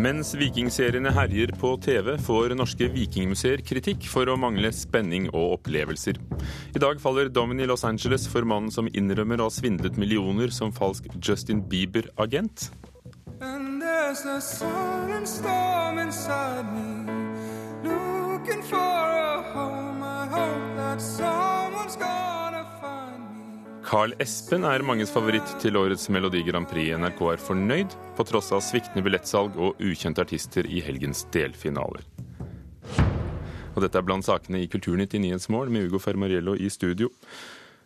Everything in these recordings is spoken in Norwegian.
Mens vikingseriene herjer på TV, får norske vikingmuseer kritikk for å mangle spenning og opplevelser. I dag faller dommen i Los Angeles for mannen som innrømmer å ha svindlet millioner som falsk Justin Bieber-agent. For a home, I hope that someone's find Carl Espen er manges favoritt til årets Melodi Grand Prix. NRK er fornøyd, på tross av sviktende billettsalg og ukjente artister i helgens delfinaler. Og dette er blant sakene i Kulturnytt i Nyhetsmorgen med Ugo Fermariello i studio.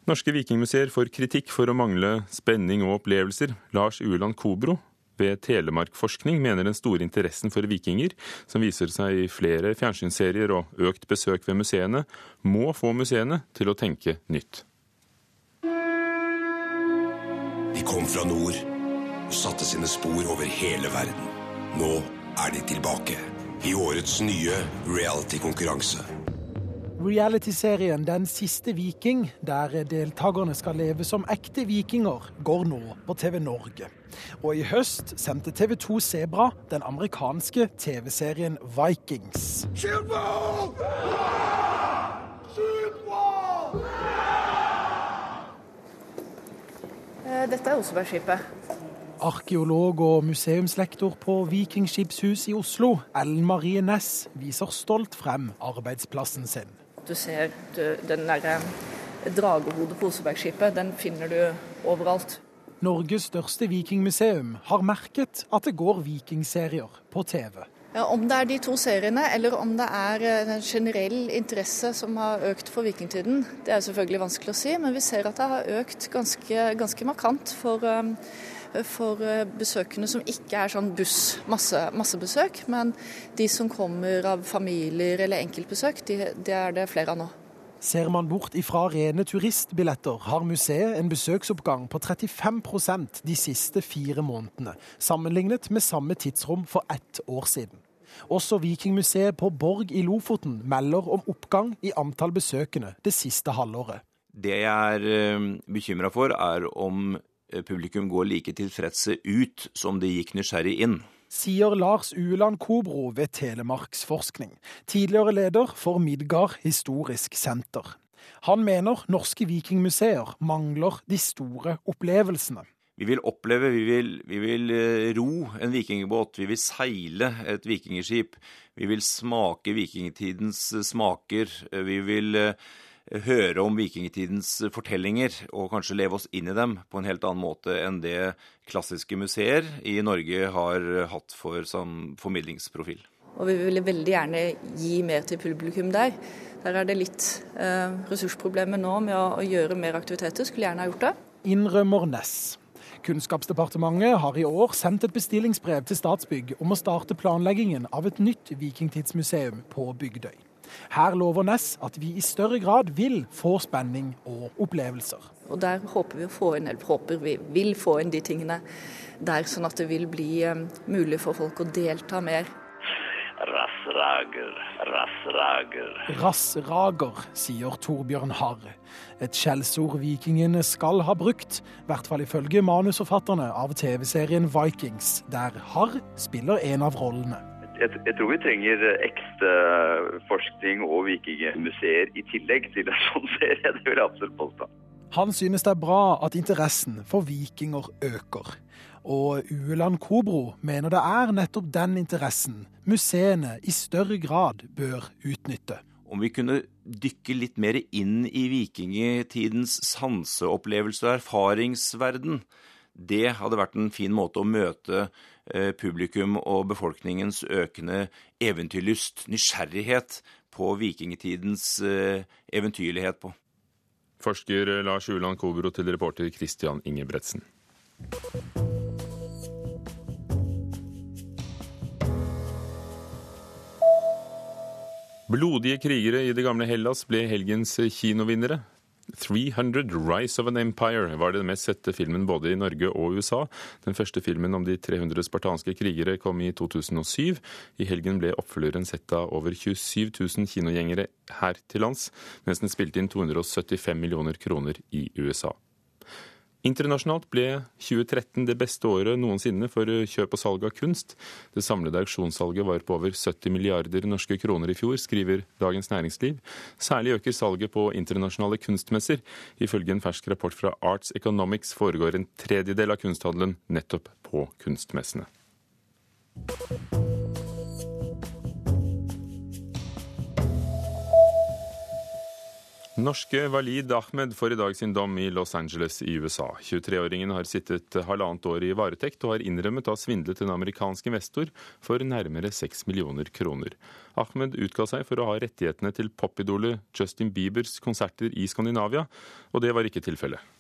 Norske vikingmuseer får kritikk for å mangle spenning og opplevelser. Lars Ueland Kobro ved Telemarkforskning mener den store interessen for vikinger, som viser seg i flere fjernsynsserier og økt besøk ved museene, må få museene til å tenke nytt. De kom fra nord og satte sine spor over hele verden. Nå er de tilbake i årets nye reality-konkurranse. Reality-serien Den siste viking, der deltakerne skal leve som ekte vikinger, går nå på TV Norge. Og i høst sendte TV 2 Sebra den amerikanske TV-serien Vikings. Shoot dette er Osebergskipet. Arkeolog og museumslektor på Vikingskipshus i Oslo, Ellen Marie Næss, viser stolt frem arbeidsplassen sin. Du ser du, den derre dragehodet på Osebergskipet, den finner du overalt. Norges største vikingmuseum har merket at det går vikingserier på TV. Om det er de to seriene, eller om det er eh, en generell interesse som har økt for vikingtiden, det er selvfølgelig vanskelig å si. Men vi ser at det har økt ganske, ganske markant for, eh, for, eh, besøkende som ikke er sånn buss, masse, massebesøk. Men de som kommer av familier eller enkeltbesøk, de, det er det flere av nå. Ser man bort ifra rene turistbilletter, har museet en besøksoppgang på 35% de siste fire månedene, sammenlignet med samme tidsrom for ett år siden. Også Vikingmuseet på Borg i Lofoten melder om oppgang i antall besøkende det siste halvåret. Det jeg er eh, bekymra for, er om eh, publikum går like tilfredse ut som de gikk nysgjerrig inn. Sier Lars Uland Kobro ved Telemarksforskning, tidligere leder for Midgard historisk senter. Han mener norske vikingmuseer mangler de store opplevelsene. Vi vil oppleve, vi vil, vi vil eh, ro en vikingbåt, vi vil seile et vikingskip. Vi vil smake vikingtidens eh, smaker. Eh, vi vil høre om vikingtidens fortellinger og kanskje leve oss inn i dem på en helt annen måte enn det klassiske museer i Norge har hatt for sånn formidlingsprofil. Og vi ville veldig gjerne gi mer til publikum der. Der er det litt eh, ressursproblemer nå med å, å gjøre mer aktiviteter. Skulle gjerne ha gjort det. Innrømmer Ness. Kunnskapsdepartementet har i år sendt et bestillingsbrev til Statsbygg om å starte planleggingen av et nytt vikingtidsmuseum på Bygdøy. Her lover Ness at vi i større grad vil få spenning og opplevelser. Og Der håper vi å få inn, eller håper vi vil få inn de tingene der, sånn at det vil bli um, mulig for folk å delta mer. Rassrager, rassrager. Rassrager, sier Torbjørn Harr. Et skjellsord vikingene skal ha brukt, i hvert fall ifølge manusforfatterne av TV-serien Vikings, der Harr spiller en av rollene. Jeg, jeg, tror vi trenger ekstra forskning og vikingmuseer i tillegg til en sånn serie. Det vil jeg absolutt påstå. Han synes det er bra at interessen for vikinger øker. Og Ueland Kobro mener det er nettopp den interessen museene i større grad bør utnytte. Om vi kunne dykke litt mer inn i vikingtidens sanseopplevelse og erfaringsverden, det hadde vært en fin måte å møte eh, publikum og befolkningens økende eventyrlyst, nysgjerrighet på vikingtidens eh, eventyrlighet på. Forsker Lars Uland Kobro til reporter Christian Ingebretsen. Blodige krigere i det gamle Hellas ble helgens kinovinnere. 300 Rise of an Empire var den mest sette filmen både i Norge og USA. Den første filmen om de 300 spartanske krigere kom i 2007. I helgen ble oppfølgeren sett av over 27 000 kinogjengere her til lands, mens den spilte inn 275 millioner kroner i USA. Internasjonalt ble 2013 det beste året noensinne for kjøp og salg av kunst. Det samlede auksjonssalget var på over 70 milliarder norske kroner i fjor, skriver Dagens Næringsliv. Særlig øker salget på internasjonale kunstmesser. Ifølge en fersk rapport fra Arts Economics foregår en tredjedel av kunsthandelen nettopp på kunstmessene. Norske Walid Ahmed får i dag sin dom i Los Angeles i USA. 23-åringen har sittet halvannet år i varetekt og har innrømmet å ha svindlet en amerikansk investor for nærmere 6 millioner kroner. Ahmed utga seg for å ha rettighetene til popidolet Justin Biebers konserter i Skandinavia, og det var ikke tilfellet.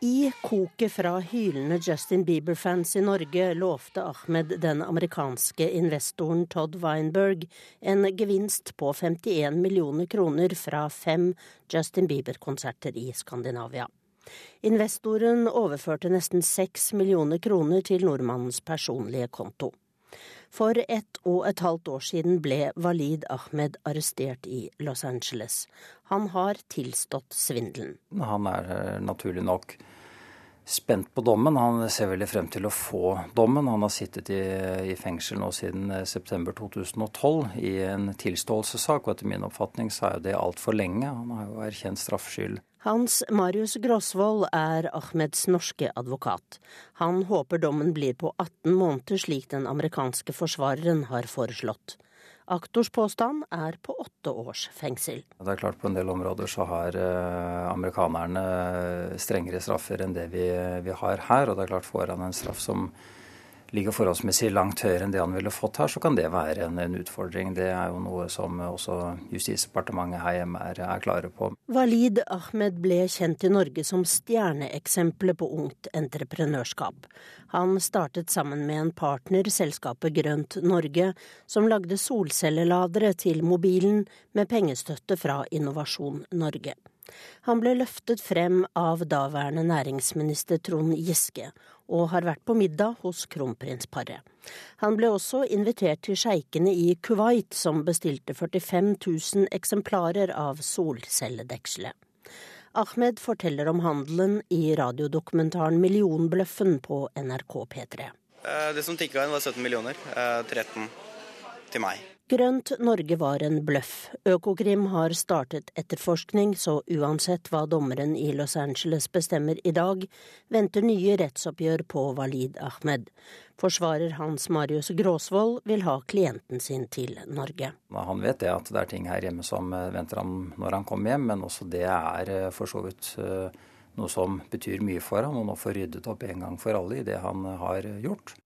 I koket fra hylende Justin Bieber-fans i Norge lovte Ahmed den amerikanske investoren Todd Weinberg en gevinst på 51 millioner kroner fra fem Justin Bieber-konserter i Skandinavia. Investoren overførte nesten seks millioner kroner til nordmannens personlige konto. For ett og et halvt år siden ble Walid Ahmed arrestert i Los Angeles. Han har tilstått svindelen. Han er eh, naturlig nok spent på dommen. Han ser veldig frem til å få dommen. Han har sittet i, i fengsel nå siden eh, september 2012 i en tilståelsessak, og etter min oppfatning så er jo det altfor lenge. Han har jo erkjent straffskyld. Hans Marius Grosvold er Ahmeds norske advokat. Han håper dommen blir på 18 måneder, slik den amerikanske forsvareren har foreslått. Aktors påstand er på åtte års fengsel. Det er klart På en del områder så har eh, amerikanerne strengere straffer enn det vi, vi har her. Og det er klart får han en straff som ligger forholdsmessig langt høyere enn det han ville fått her, så kan det være en, en utfordring. Det er jo noe som også Justisdepartementet her hjemme er, er, klare på. Walid Ahmed ble kjent i Norge som stjerneeksempelet på ungt entreprenørskap. Han startet sammen med en partner, selskapet Grønt Norge, som lagde solcelleladere til mobilen med pengestøtte fra Innovasjon Norge. Han ble løftet frem av daværende næringsminister Trond Giske, og har vært på middag hos kronprinsparet. Han ble også invitert til sjeikene i Kuwait, som bestilte 45 000 eksemplarer av solcelledekselet. Ahmed forteller om handelen i radiodokumentaren Millionbløffen på NRK P3. Eh, det som tikka inn var 17 millioner. 13 eh, til meg. Grønt Norge var en bløff. Økokrim har startet etterforskning, så uansett hva dommeren i Los Angeles bestemmer i dag, venter nye rettsoppgjør på Walid Ahmed. Forsvarer Hans Marius Gråsvold vil ha klienten sin til Norge. Han vet det at det er ting her hjemme som eh, venter ham når han kommer hjem, men også det er eh, for så vidt eh, noe som betyr mye for ham, og nå få ryddet opp en gang for alle i det han har gjort.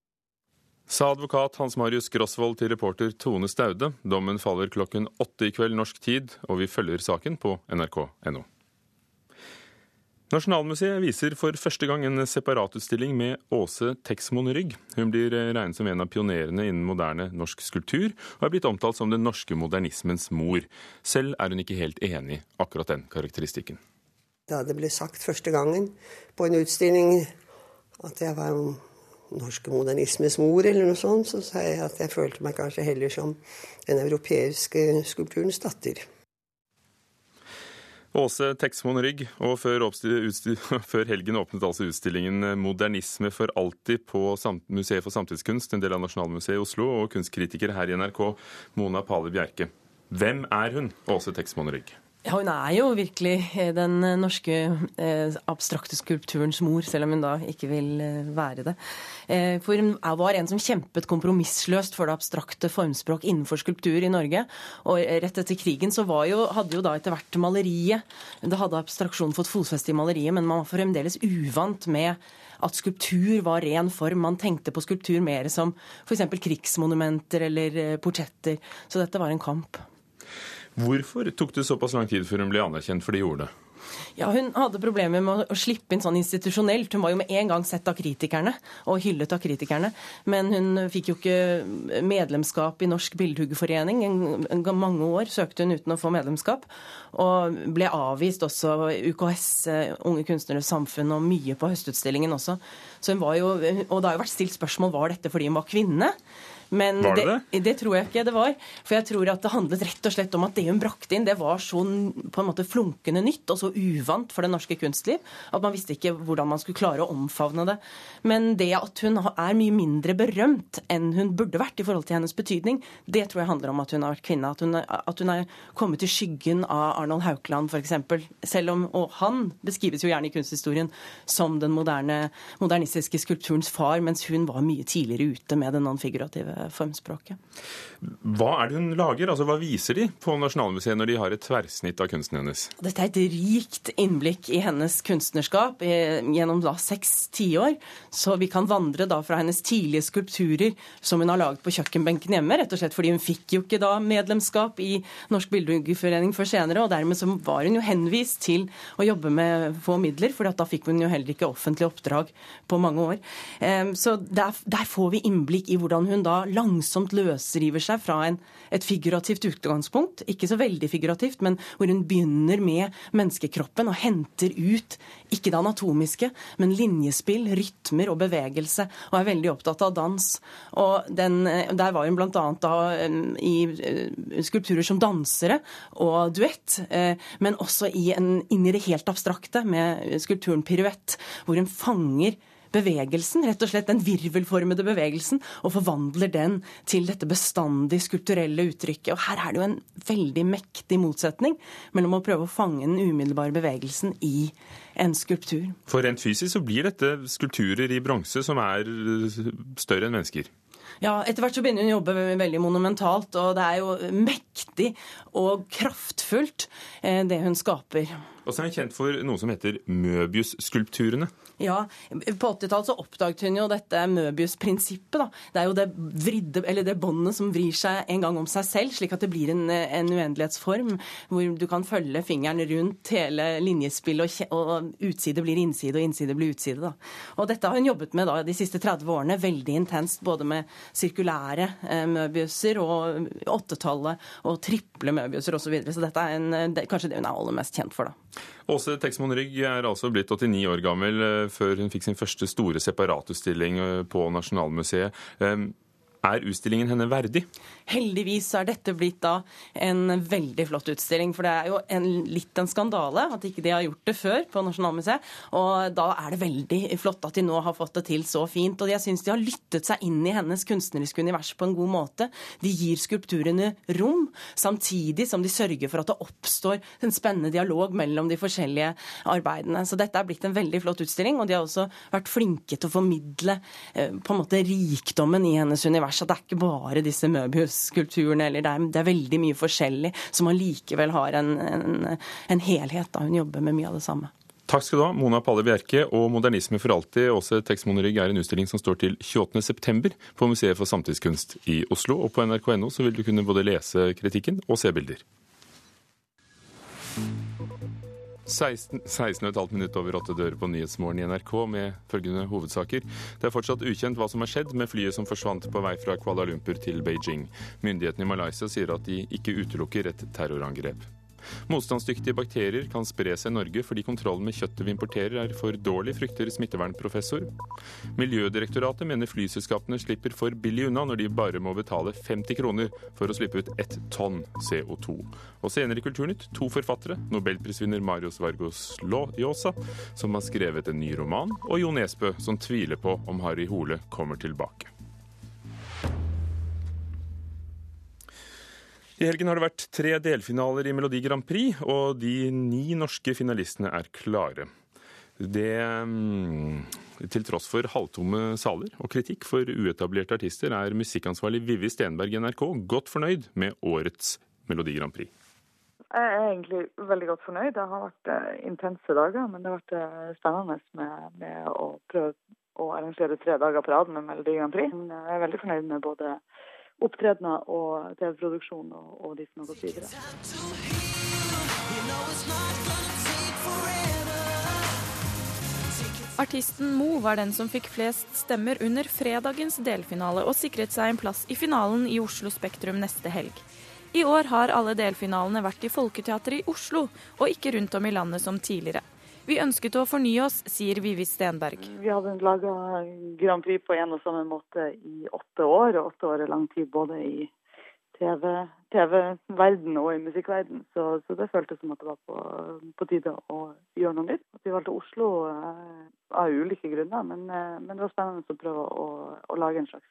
Sa advokat Hans Marius Grosvold til reporter Tone Staude. Dommen faller klokken åtte i kveld norsk tid, og vi følger saken på nrk.no. Nasjonalmuseet viser for første gang en separatutstilling med Åse Texmoen Rygg. Hun blir regnet som en av pionerene innen moderne norsk skulptur, og er blitt omtalt som den norske modernismens mor. Selv er hun ikke helt enig akkurat den karakteristikken. Da det ble sagt første gangen på en utstilling at jeg var norske modernismes mor, eller noe sånt, så sa jeg at jeg følte meg kanskje heller som den europeiske skulpturens datter. Åse Teksmoen Rygg, og før, før, helgen åpnet altså utstillingen 'Modernisme for alltid' på Museet for samtidskunst, en del av Nasjonalmuseet i Oslo, og kunstkritiker her i NRK, Mona Pale Bjerke. Hvem er hun, Åse Teksmoen Rygg? Ja, Hun er jo virkelig eh, den eh, norske eh, abstrakte skulpturens mor, selv om hun da ikke vil være det. For hun var en som kjempet kompromissløst for det abstrakte formspråk innenfor skulptur i Norge. Og rett etter krigen så jo, hadde jo da etter hvert maleriet Det hadde abstraksjonen fått fotfeste i maleriet, men man var fremdeles uvant med at skulptur var ren form. Man tenkte på skulptur mer som f.eks. krigsmonumenter eller portretter. Så dette var en kamp. Hvorfor tok det såpass lang tid før hun ble anerkjent for det gjorde? Ja, Hun hadde problemer med å slippe inn sånn institusjonelt. Hun var jo med en gang sett av kritikerne og hyllet av kritikerne. Men hun fikk jo ikke medlemskap i Norsk Bildhuggerforening. Mange år søkte hun uten å få medlemskap. Og ble avvist også UKS, eh, Unge Kunstneres Samfunn, og mye på Høstutstillingen også. Så hun var jo, og det har jo vært stilt spørsmål var dette fordi hun var kvinne. Men var det det? det? Det tror jeg ikke det var. For jeg tror at det handlet rett og slett om at det hun brakte inn, det var så på en måte flunkende nytt og så uvant for det norske kunstliv at man visste ikke hvordan man skulle klare å omfavne det. Men det at hun er mye mindre berømt enn hun burde vært i forhold til hennes betydning, det tror jeg handler om at hun har vært kvinne. At hun, at hun er kommet i skyggen av Arnold Haukeland f.eks. Selv om og han beskrives jo gjerne i kunsthistorien som den moderne, modernistiske skulpturens far, mens hun var mye tidligere ute med den non-figurative formspråket. Hva er det hun lager? Altså, Hva viser de på Nasjonalmuseet når de har et tverrsnitt av kunsten hennes? Dette er et rikt innblikk i hennes kunstnerskap gjennom da seks tiår. Så vi kan vandre da fra hennes tidlige skulpturer som hun har laget på kjøkkenbenken hjemme, rett og slett fordi hun fikk jo ikke da medlemskap i Norsk Billedhuggerforening før senere, og dermed så var hun jo henvist til å jobbe med få midler, for da fikk hun jo heller ikke offentlig oppdrag på mange år. Så der, der får vi innblikk i hvordan hun da langsomt løsriver seg fra en, et figurativt utgangspunkt, ikke så veldig figurativt, men hvor hun begynner med menneskekroppen og henter ut ikke det anatomiske, men linjespill, rytmer og bevegelse, og er veldig opptatt av dans. Og den, der var hun bl.a. da i eh, skulpturer som dansere og duett, eh, men også i en, inn i det helt abstrakte med skulpturen piruett, hvor hun fanger bevegelsen, rett og slett den virvelformede bevegelsen, og forvandler den til dette bestandig skulpturelle uttrykket. Og her er det jo en veldig mektig motsetning mellom å prøve å fange den umiddelbare bevegelsen i en skulptur. For rent fysisk så blir dette skulpturer i bronse som er større enn mennesker? Ja, etter hvert så begynner hun å jobbe veldig monumentalt, og det er jo mektig og kraftfullt, eh, det hun skaper. Og så er hun kjent for noe som heter Møbius-skulpturene. Ja, På 80-tallet så oppdaget hun jo dette Møbius-prinsippet. da. Det er jo det vridde, eller det båndet som vrir seg en gang om seg selv, slik at det blir en, en uendelighetsform hvor du kan følge fingeren rundt hele linjespillet, og, og, utside blir innside, og innside blir utside. Da. Og dette har hun jobbet med da, de siste 30 årene, veldig intenst, både med sirkulære eh, møbiuser og åttetallet og triple møbiuser osv. Så, videre. så dette er en, det, kanskje det hun er aller mest kjent for. da. Åse Texmoen Rygg er altså blitt 89 år gammel eh, før hun fikk sin første store separatutstilling eh, på Nasjonalmuseet. Er utstillingen henne verdig? Heldigvis er dette blitt da en veldig flott utstilling. For det er jo en, litt en skandale at ikke de har gjort det før på Nasjonalmuseet. Og da er det veldig flott at de nå har fått det til så fint. Og jeg syns de har lyttet seg inn i hennes kunstneriske univers på en god måte. De gir skulpturene rom, samtidig som de sørger for at det oppstår en spennende dialog mellom de forskjellige arbeidene. Så dette er blitt en veldig flott utstilling, og de har også vært flinke til å formidle eh, på en måte rikdommen i hennes univers univers. At det er ikke bare disse Møbius-skulpturene, eller det er, det er, veldig mye forskjellig som allikevel har en, en, en helhet. da Hun jobber med mye av det samme. Takk skal du ha, Mona Palle Bjerke. Og 'Modernisme for alltid', Åse tekstmonerygg, er en utstilling som står til 28.9. på Museet for samtidskunst i Oslo. Og på nrk.no så vil du kunne både lese kritikken og se bilder. 16,5 minutt over åtte dører på Nyhetsmorgen i NRK med følgende hovedsaker. Det er fortsatt ukjent hva som har skjedd med flyet som forsvant på vei fra Kuala Lumpur til Beijing. Myndighetene i Malaysia sier at de ikke utelukker et terrorangrep. Motstandsdyktige bakterier kan spre seg i Norge fordi kontrollen med kjøttet vi importerer er for dårlig, frykter smittevernprofessor. Miljødirektoratet mener flyselskapene slipper for billig unna når de bare må betale 50 kroner for å slippe ut ett tonn CO2. Og senere i Kulturnytt to forfattere, nobelprisvinner Marius Vargos Llosa, som har skrevet en ny roman, og Jo Nesbø, som tviler på om Harry Hole kommer tilbake. I helgen har det vært tre delfinaler i Melodi Grand Prix, og de ni norske finalistene er klare. Det mm, Til tross for halvtomme saler og kritikk for uetablerte artister, er musikkansvarlig Vivi Stenberg i NRK godt fornøyd med årets Melodi Grand Prix. Jeg er egentlig veldig godt fornøyd. Det har vært uh, intense dager, men det har vært uh, spennende med, med, å prøve å arrangere tre dager på rad med Melodi Grand Prix. Jeg er veldig fornøyd med både opptredener og TV-produksjon og, og, ditt som har videre. Artisten Mo var den som fikk flest stemmer under fredagens delfinale og sikret seg en plass i finalen i Oslo Spektrum neste helg. I år har alle delfinalene vært i Folketeatret i Oslo, og ikke rundt om i landet som tidligere. Vi ønsket å fornye oss, sier Vivi Stenberg. Vi hadde laga Grand Prix på en og samme måte i åtte år, og åtte år er lang tid både i TV-verden TV og i musikkverden. Så, så, det føltes som at det var på, på tide å gjøre noe nytt. Vi valgte Oslo eh, av ulike grunner, men, eh, men, det var spennende å prøve å, å lage en slags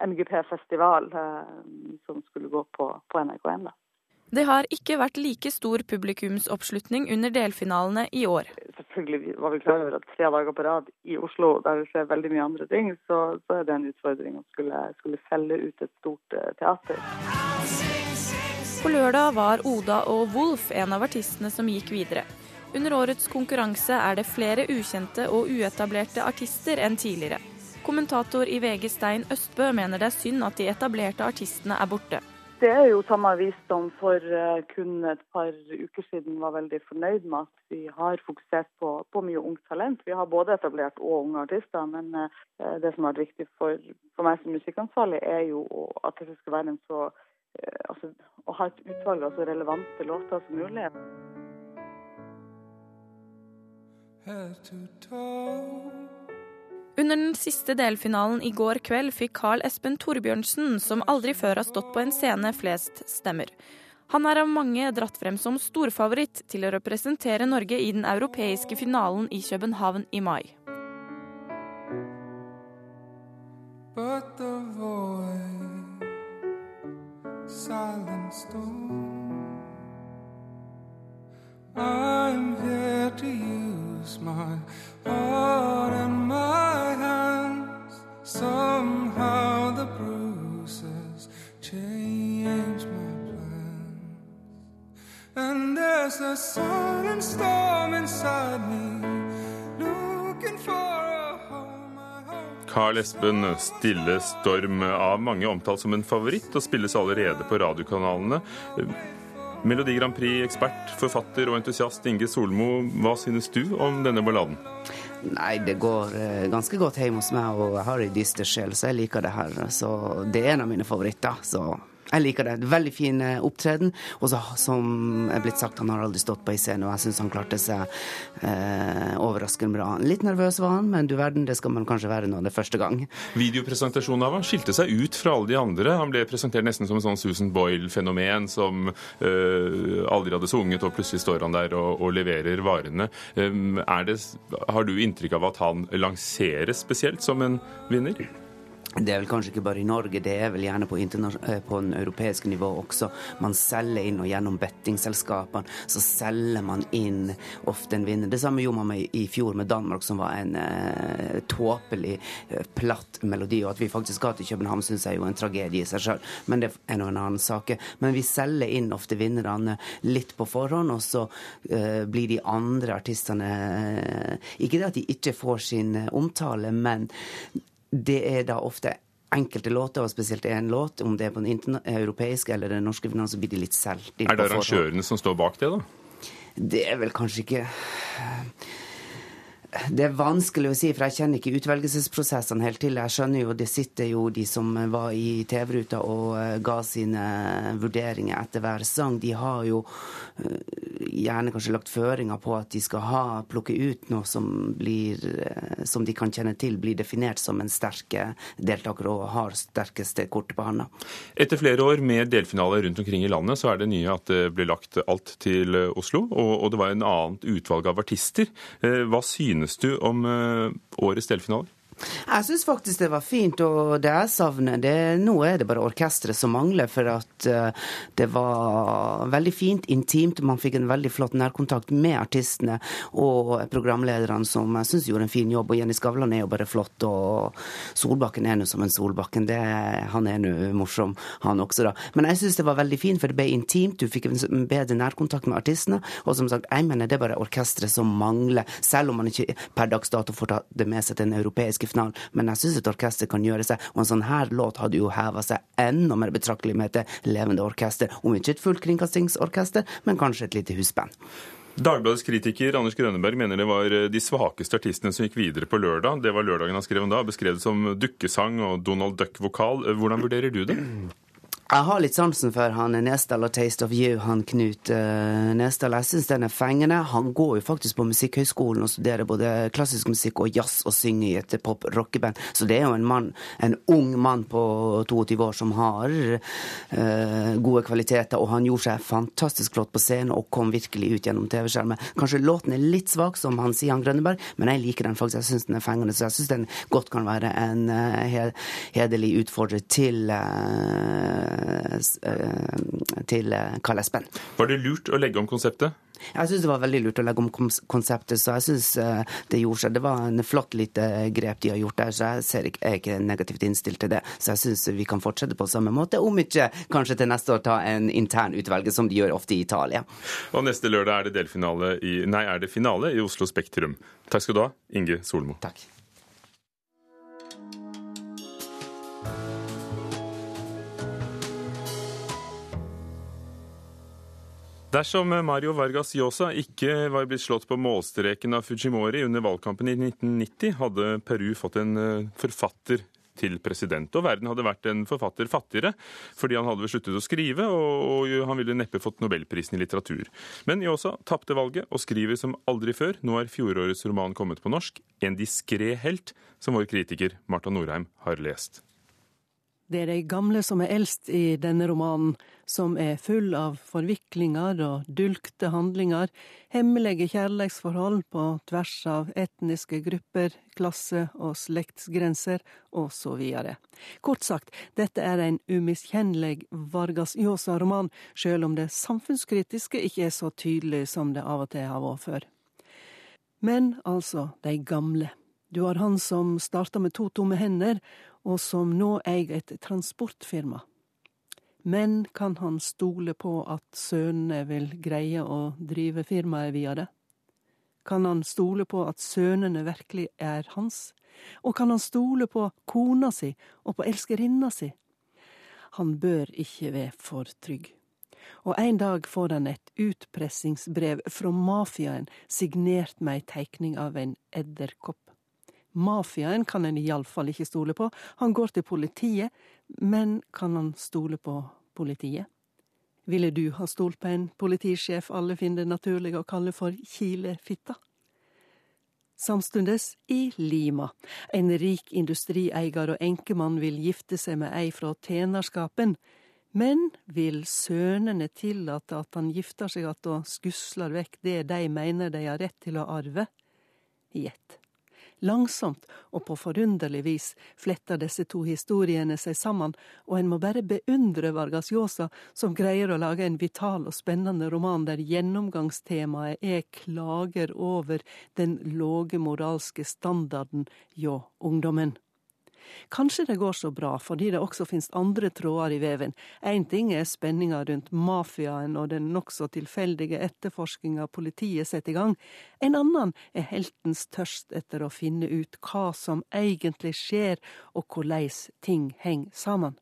MGP-festival eh, som skulle gå på, på NRK1. da. Det har ikke vært like stor publikumsoppslutning under delfinalene i år. Selvfølgelig var vi klar over at tre dager på rad i Oslo, der det skjer veldig mye andre ting, så, så er det en utfordring å skulle, skulle selge ut et stort uh, teater. På lørdag var Oda og Wolf en av artistene som gikk videre. Under årets konkurranse er det flere ukjente og uetablerte artister enn tidligere. Kommentator i VG Stein Østbø mener det er synd at de etablerte artistene er borte. Det er jo samme visdom for eh, kun et par uker siden var veldig fornøyd med at vi har fokusert på, på mye ungt talent. Vi har både etablert og unge artister, men eh, det som har vært viktig for, for meg som musikkansvarlig, er jo at det skal være en så eh, altså, å ha et utvalg av så relevante låter som mulig. Head to toe. Under den siste delfinalen i går kveld fikk Carl Espen Torbjørnsen, som aldri før har stått på en scene, flest stemmer. Han er av mange dratt frem som storfavoritt til å representere Norge i den europeiske finalen i København i mai. But the Carl Espen, Stille storm, av mange omtalt som en favoritt, og spilles allerede på radiokanalene. Melodi Grand Prix-ekspert, forfatter og entusiast Inge Solmo, hva synes du om denne balladen? Nei, det går eh, ganske godt hjemme hos meg, og jeg har ei dyster sjel, så jeg liker det her. Så det er en av mine favoritter. Så jeg liker det. Veldig fin eh, opptreden. Og som er blitt sagt, han har aldri stått på ei scene, og jeg syns han klarte seg eh, overraskende bra. Litt nervøs var han, men du verden, det skal man kanskje være når det første gang. Videopresentasjonen av han skilte seg ut fra alle de andre. Han ble presentert nesten som en sånn Susan Boyle-fenomen som eh, aldri hadde sunget, og plutselig står han der og, og leverer varene. Um, det, har du inntrykk av at han lanseres spesielt som en vinner? Det er vel kanskje ikke bare i Norge, det er vel gjerne på, eh, på den europeiske nivå også. Man selger inn, og gjennom bettingselskapene så selger man inn ofte en vinner. Det samme gjorde man i fjor med Danmark, som var en eh, tåpelig, uh, platt melodi. Og at vi faktisk skal til København, syns jeg er jo en tragedie i seg sjøl, men det er nå en annen sak. Men vi selger inn ofte vinnerne litt på forhånd, og så eh, blir de andre artistene Ikke det at de ikke får sin omtale, men det er da ofte enkelte låter, og spesielt én låt, om det er på den europeiske eller den norske så blir de litt solgt. Er det arrangørene som står bak det, da? Det er vel kanskje ikke det er vanskelig å si, for jeg kjenner ikke utvelgelsesprosessene helt til. Jeg skjønner jo, det sitter jo de som var i TV-ruta og eh, ga sine vurderinger etter hver sang. De har jo eh, gjerne kanskje lagt føringer på at de skal ha, plukke ut noe som blir, eh, som de kan kjenne til, blir definert som en sterk deltaker og har sterkeste kortet på handa. Etter flere år med delfinaler rundt omkring i landet, så er det nye at det ble lagt alt til Oslo, og, og det var en annet utvalg av artister. Hva synes synes du om eh, årets delfinaler? Jeg syns faktisk det var fint, og det jeg savner det, Nå er det bare orkesteret som mangler, for at uh, det var veldig fint, intimt. Man fikk en veldig flott nærkontakt med artistene og programlederne, som jeg syns gjorde en fin jobb. Og Jenny Skavlan er jo bare flott, og Solbakken er nå som en Solbakken. Det, han er nå morsom, han også, da. Men jeg syns det var veldig fint, for det ble intimt. Du fikk en bedre nærkontakt med artistene. Og som sagt, jeg mener det er bare orkesteret som mangler, selv om man ikke per dags dato får ta det med seg til den europeiske finalen. Men jeg syns et orkester kan gjøre seg, og en sånn her låt hadde jo heva seg enda mer betraktelig med et levende orkester. Om ikke et fullt kringkastingsorkester, men kanskje et lite husband. Dagbladets kritiker Anders Grønneberg mener det var de svakeste artistene som gikk videre på lørdag. Det var lørdagen han skrev om da, beskrevet som dukkesang og Donald Duck-vokal. Hvordan vurderer du det? Jeg har litt sansen for han Nesdal og Taste of You, han Knut uh, Nesdal. Jeg syns den er fengende. Han går jo faktisk på Musikkhøgskolen og studerer både klassisk musikk og jazz og synger i et pop-rockeband. Så det er jo en mann, en ung mann på 22 år som har uh, gode kvaliteter. Og han gjorde seg fantastisk flott på scenen og kom virkelig ut gjennom TV-skjermen. Kanskje låten er litt svak, som han sier, han Grønneberg, men jeg liker den faktisk. Jeg syns den er fengende. Så jeg syns den godt kan være en uh, hederlig utfordrer til uh, til eh, Karl Espen. Var det lurt å legge om konseptet? Jeg syns det var veldig lurt å legge om konseptet, så jeg syns eh, det gjorde seg. Det var en flott lite grep de har gjort der, så jeg, ser ikke, jeg er ikke negativt innstilt til det. Så jeg syns vi kan fortsette på samme måte, om ikke kanskje til neste år ta en intern utvelge, som de gjør ofte i Italia. Og neste lørdag er det i Nei, er det finale i Oslo Spektrum. Takk skal du ha, Inge Solmo. Takk. Dersom Mario Vargas Llosa ikke var blitt slått på målstreken av Fujimori under valgkampen i 1990, hadde Peru fått en eh, forfatter til president. Og verden hadde vært en forfatter fattigere, fordi han hadde sluttet å skrive, og han ville neppe fått nobelprisen i litteratur. Men Llosa tapte valget og skriver som aldri før. Nå er fjorårets roman kommet på norsk, 'En diskré helt', som vår kritiker Marta Norheim har lest. Det er de gamle som er eldst i denne romanen, som er full av forviklinger og dulgte handlinger, hemmelige kjærleiksforhold på tvers av etniske grupper, klasse- og slektsgrenser, osv. Kort sagt, dette er en umiskjennelig Vargas Llosa-roman, sjøl om det samfunnskritiske ikke er så tydelig som det av og til har vært før. Men altså, de gamle. Du har han som starta med to tomme hender, og som nå eier et transportfirma. Men kan han stole på at sønnene vil greie å drive firmaet via det? Kan han stole på at sønnene virkelig er hans? Og kan han stole på kona si og på elskerinna si? Han bør ikke være for trygg. Og en dag får han et utpressingsbrev fra mafiaen signert med ei teikning av en edderkopp. Mafiaen kan en iallfall ikke stole på. Han går til politiet, men kan han stole på politiet? Ville du ha stolt på en politisjef alle finner det naturlig å kalle for Kilefitta? Samstundes i Lima. En rik industrieier og enkemann vil gifte seg med ei fra tjenerskapen, men vil sønnene tillate at han gifter seg att og skusler vekk det de mener de har rett til å arve? Gjett. Langsomt og på forunderlig vis fletter disse to historiene seg sammen, og en må bare beundre Vargas Llosa, som greier å lage en vital og spennende roman der gjennomgangstemaet er klager over den låge moralske standarden hjå ungdommen. Kanskje det går så bra fordi det også finnes andre tråder i veven. Én ting er spenninga rundt mafiaen og den nokså tilfeldige etterforskinga politiet setter i gang. En annen er heltens tørst etter å finne ut hva som egentlig skjer, og hvordan ting henger sammen.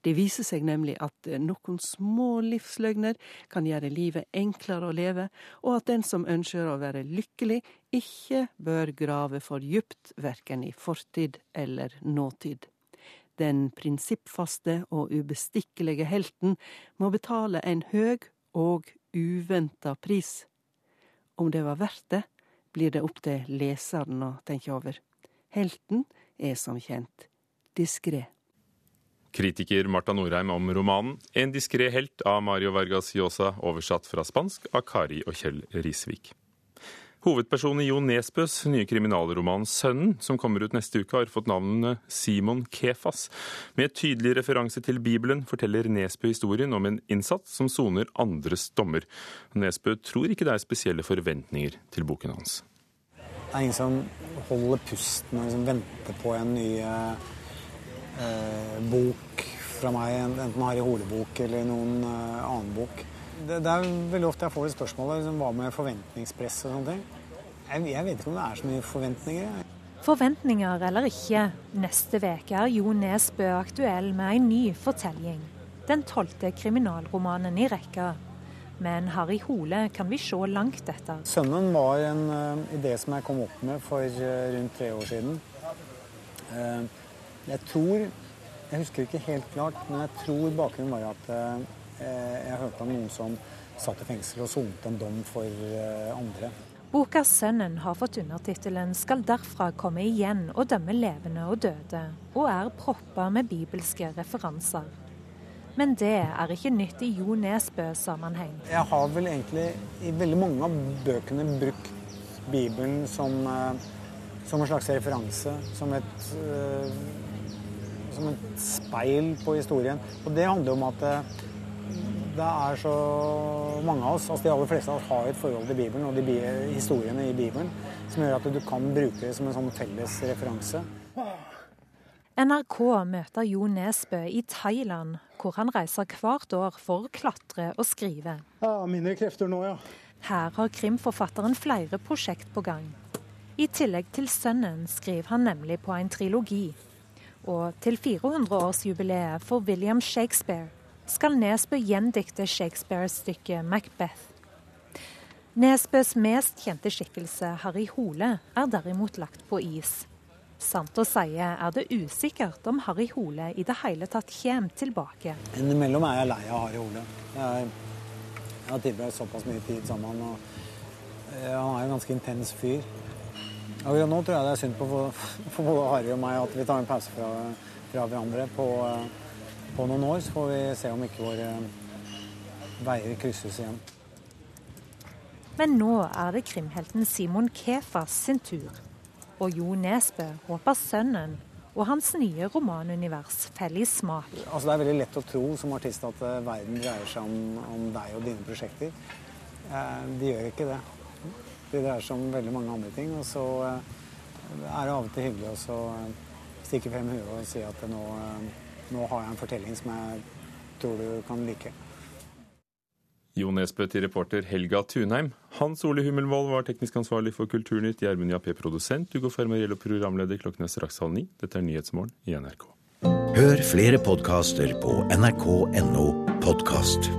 Det viser seg nemlig at eh, noen små livsløgner kan gjøre livet enklere å leve, og at den som ønsker å være lykkelig, ikke bør grave for djupt, verken i fortid eller nåtid. Den prinsippfaste og ubestikkelige helten må betale en høg og uventa pris. Om det var verdt det, blir det opp til leseren å tenke over. Helten er som kjent diskré. Kritiker Marta Norheim om romanen 'En diskré helt' av Mario Vargas Llosa, oversatt fra spansk av Kari og Kjell Risvik. Hovedpersonen i Jo Nesbøs nye kriminalroman 'Sønnen', som kommer ut neste uke, har fått navnet Simon Kefas. Med tydelig referanse til Bibelen forteller Nesbø historien om en innsatt som soner andres dommer. Nesbø tror ikke det er spesielle forventninger til boken hans. Det er ingen som holder pusten og liksom venter på en ny eh, bok fra meg, enten Harry Hole-bok eller noen eh, annen bok. Det, det, er veldig ofte jeg får det spørsmålet liksom, hva med forventningspress og sånne ting. Jeg, jeg, vet ikke om det er så mye forventninger. Forventninger eller ikke, neste uke er Jo Nesbø aktuell med en ny fortelling. Den tolvte kriminalromanen i rekka. Men Harry Hole kan vi se langt etter. 'Sønnen' var en uh, idé som jeg kom opp med for uh, rundt tre år siden. Uh, jeg tror Jeg husker ikke helt klart, men jeg tror bakgrunnen var at eh, jeg hørte om noen som satt i fengsel og sonte en dom for eh, andre. Boka 'Sønnen' har fått undertittelen 'Skal derfra komme igjen og dømme levende og døde', og er proppa med bibelske referanser. Men det er ikke nytt i Jo Nesbø-sammenheng. Jeg har vel egentlig i veldig mange av bøkene brukt Bibelen som, eh, som en slags referanse. Som et, eh, som et speil på historien. Og det handler om at eh, det er så mange av oss, altså de aller fleste av oss, har et forhold til Bibelen og de historiene i Bibelen som gjør at du kan bruke det som en sånn felles referanse. NRK møter Jo Nesbø i Thailand, hvor han reiser hvert år for å klatre og skrive. Ja, Mindre krefter nå, ja. Her har krimforfatteren flere prosjekt på gang. I tillegg til 'Sønnen' skriver han nemlig på en trilogi. Og til 400-årsjubileet for William Shakespeare skal Nesbø gjendikte Shakespeares stykke 'Macbeth'. Nesbøs mest kjente skikkelse, Harry Hole, er derimot lagt på is. Sant å si er det usikkert om Harry Hole i det hele tatt kommer tilbake. Innimellom er jeg lei av Harry Hole. Jeg, har tilbrakt såpass mye tid sammen. og eh, Han er en ganske intens fyr. Akkurat nå tror jeg det er synd på, for både Harry og meg at vi tar en pause fra, fra hverandre på, på, noen år. Så får vi se om ikke våre veier krysses igjen. Men nå er det krimhelten Simon Kefas sin tur og Jo Nesbø håper sønnen og hans nye romanunivers faller i smak. Altså, det er veldig lett å tro som artist at uh, verden dreier seg om, om, deg og dine prosjekter. Eh, de gjør ikke det. Det er som veldig mange andre ting. Og så uh, er det av og til hyggelig å stikke frem huet og si at nå, nå har jeg en fortelling som jeg tror du kan like. Jo Nesbø til reporter Helga Tunheim. Hans Ole Hummelvold var teknisk ansvarlig for Kulturnytt. Gjermund Jappé produsent. Ugo Fermariello programleder. Klokken er straks halv ni. Dette er Nyhetsmorgen i NRK. Hør flere podkaster på nrk.no podkast.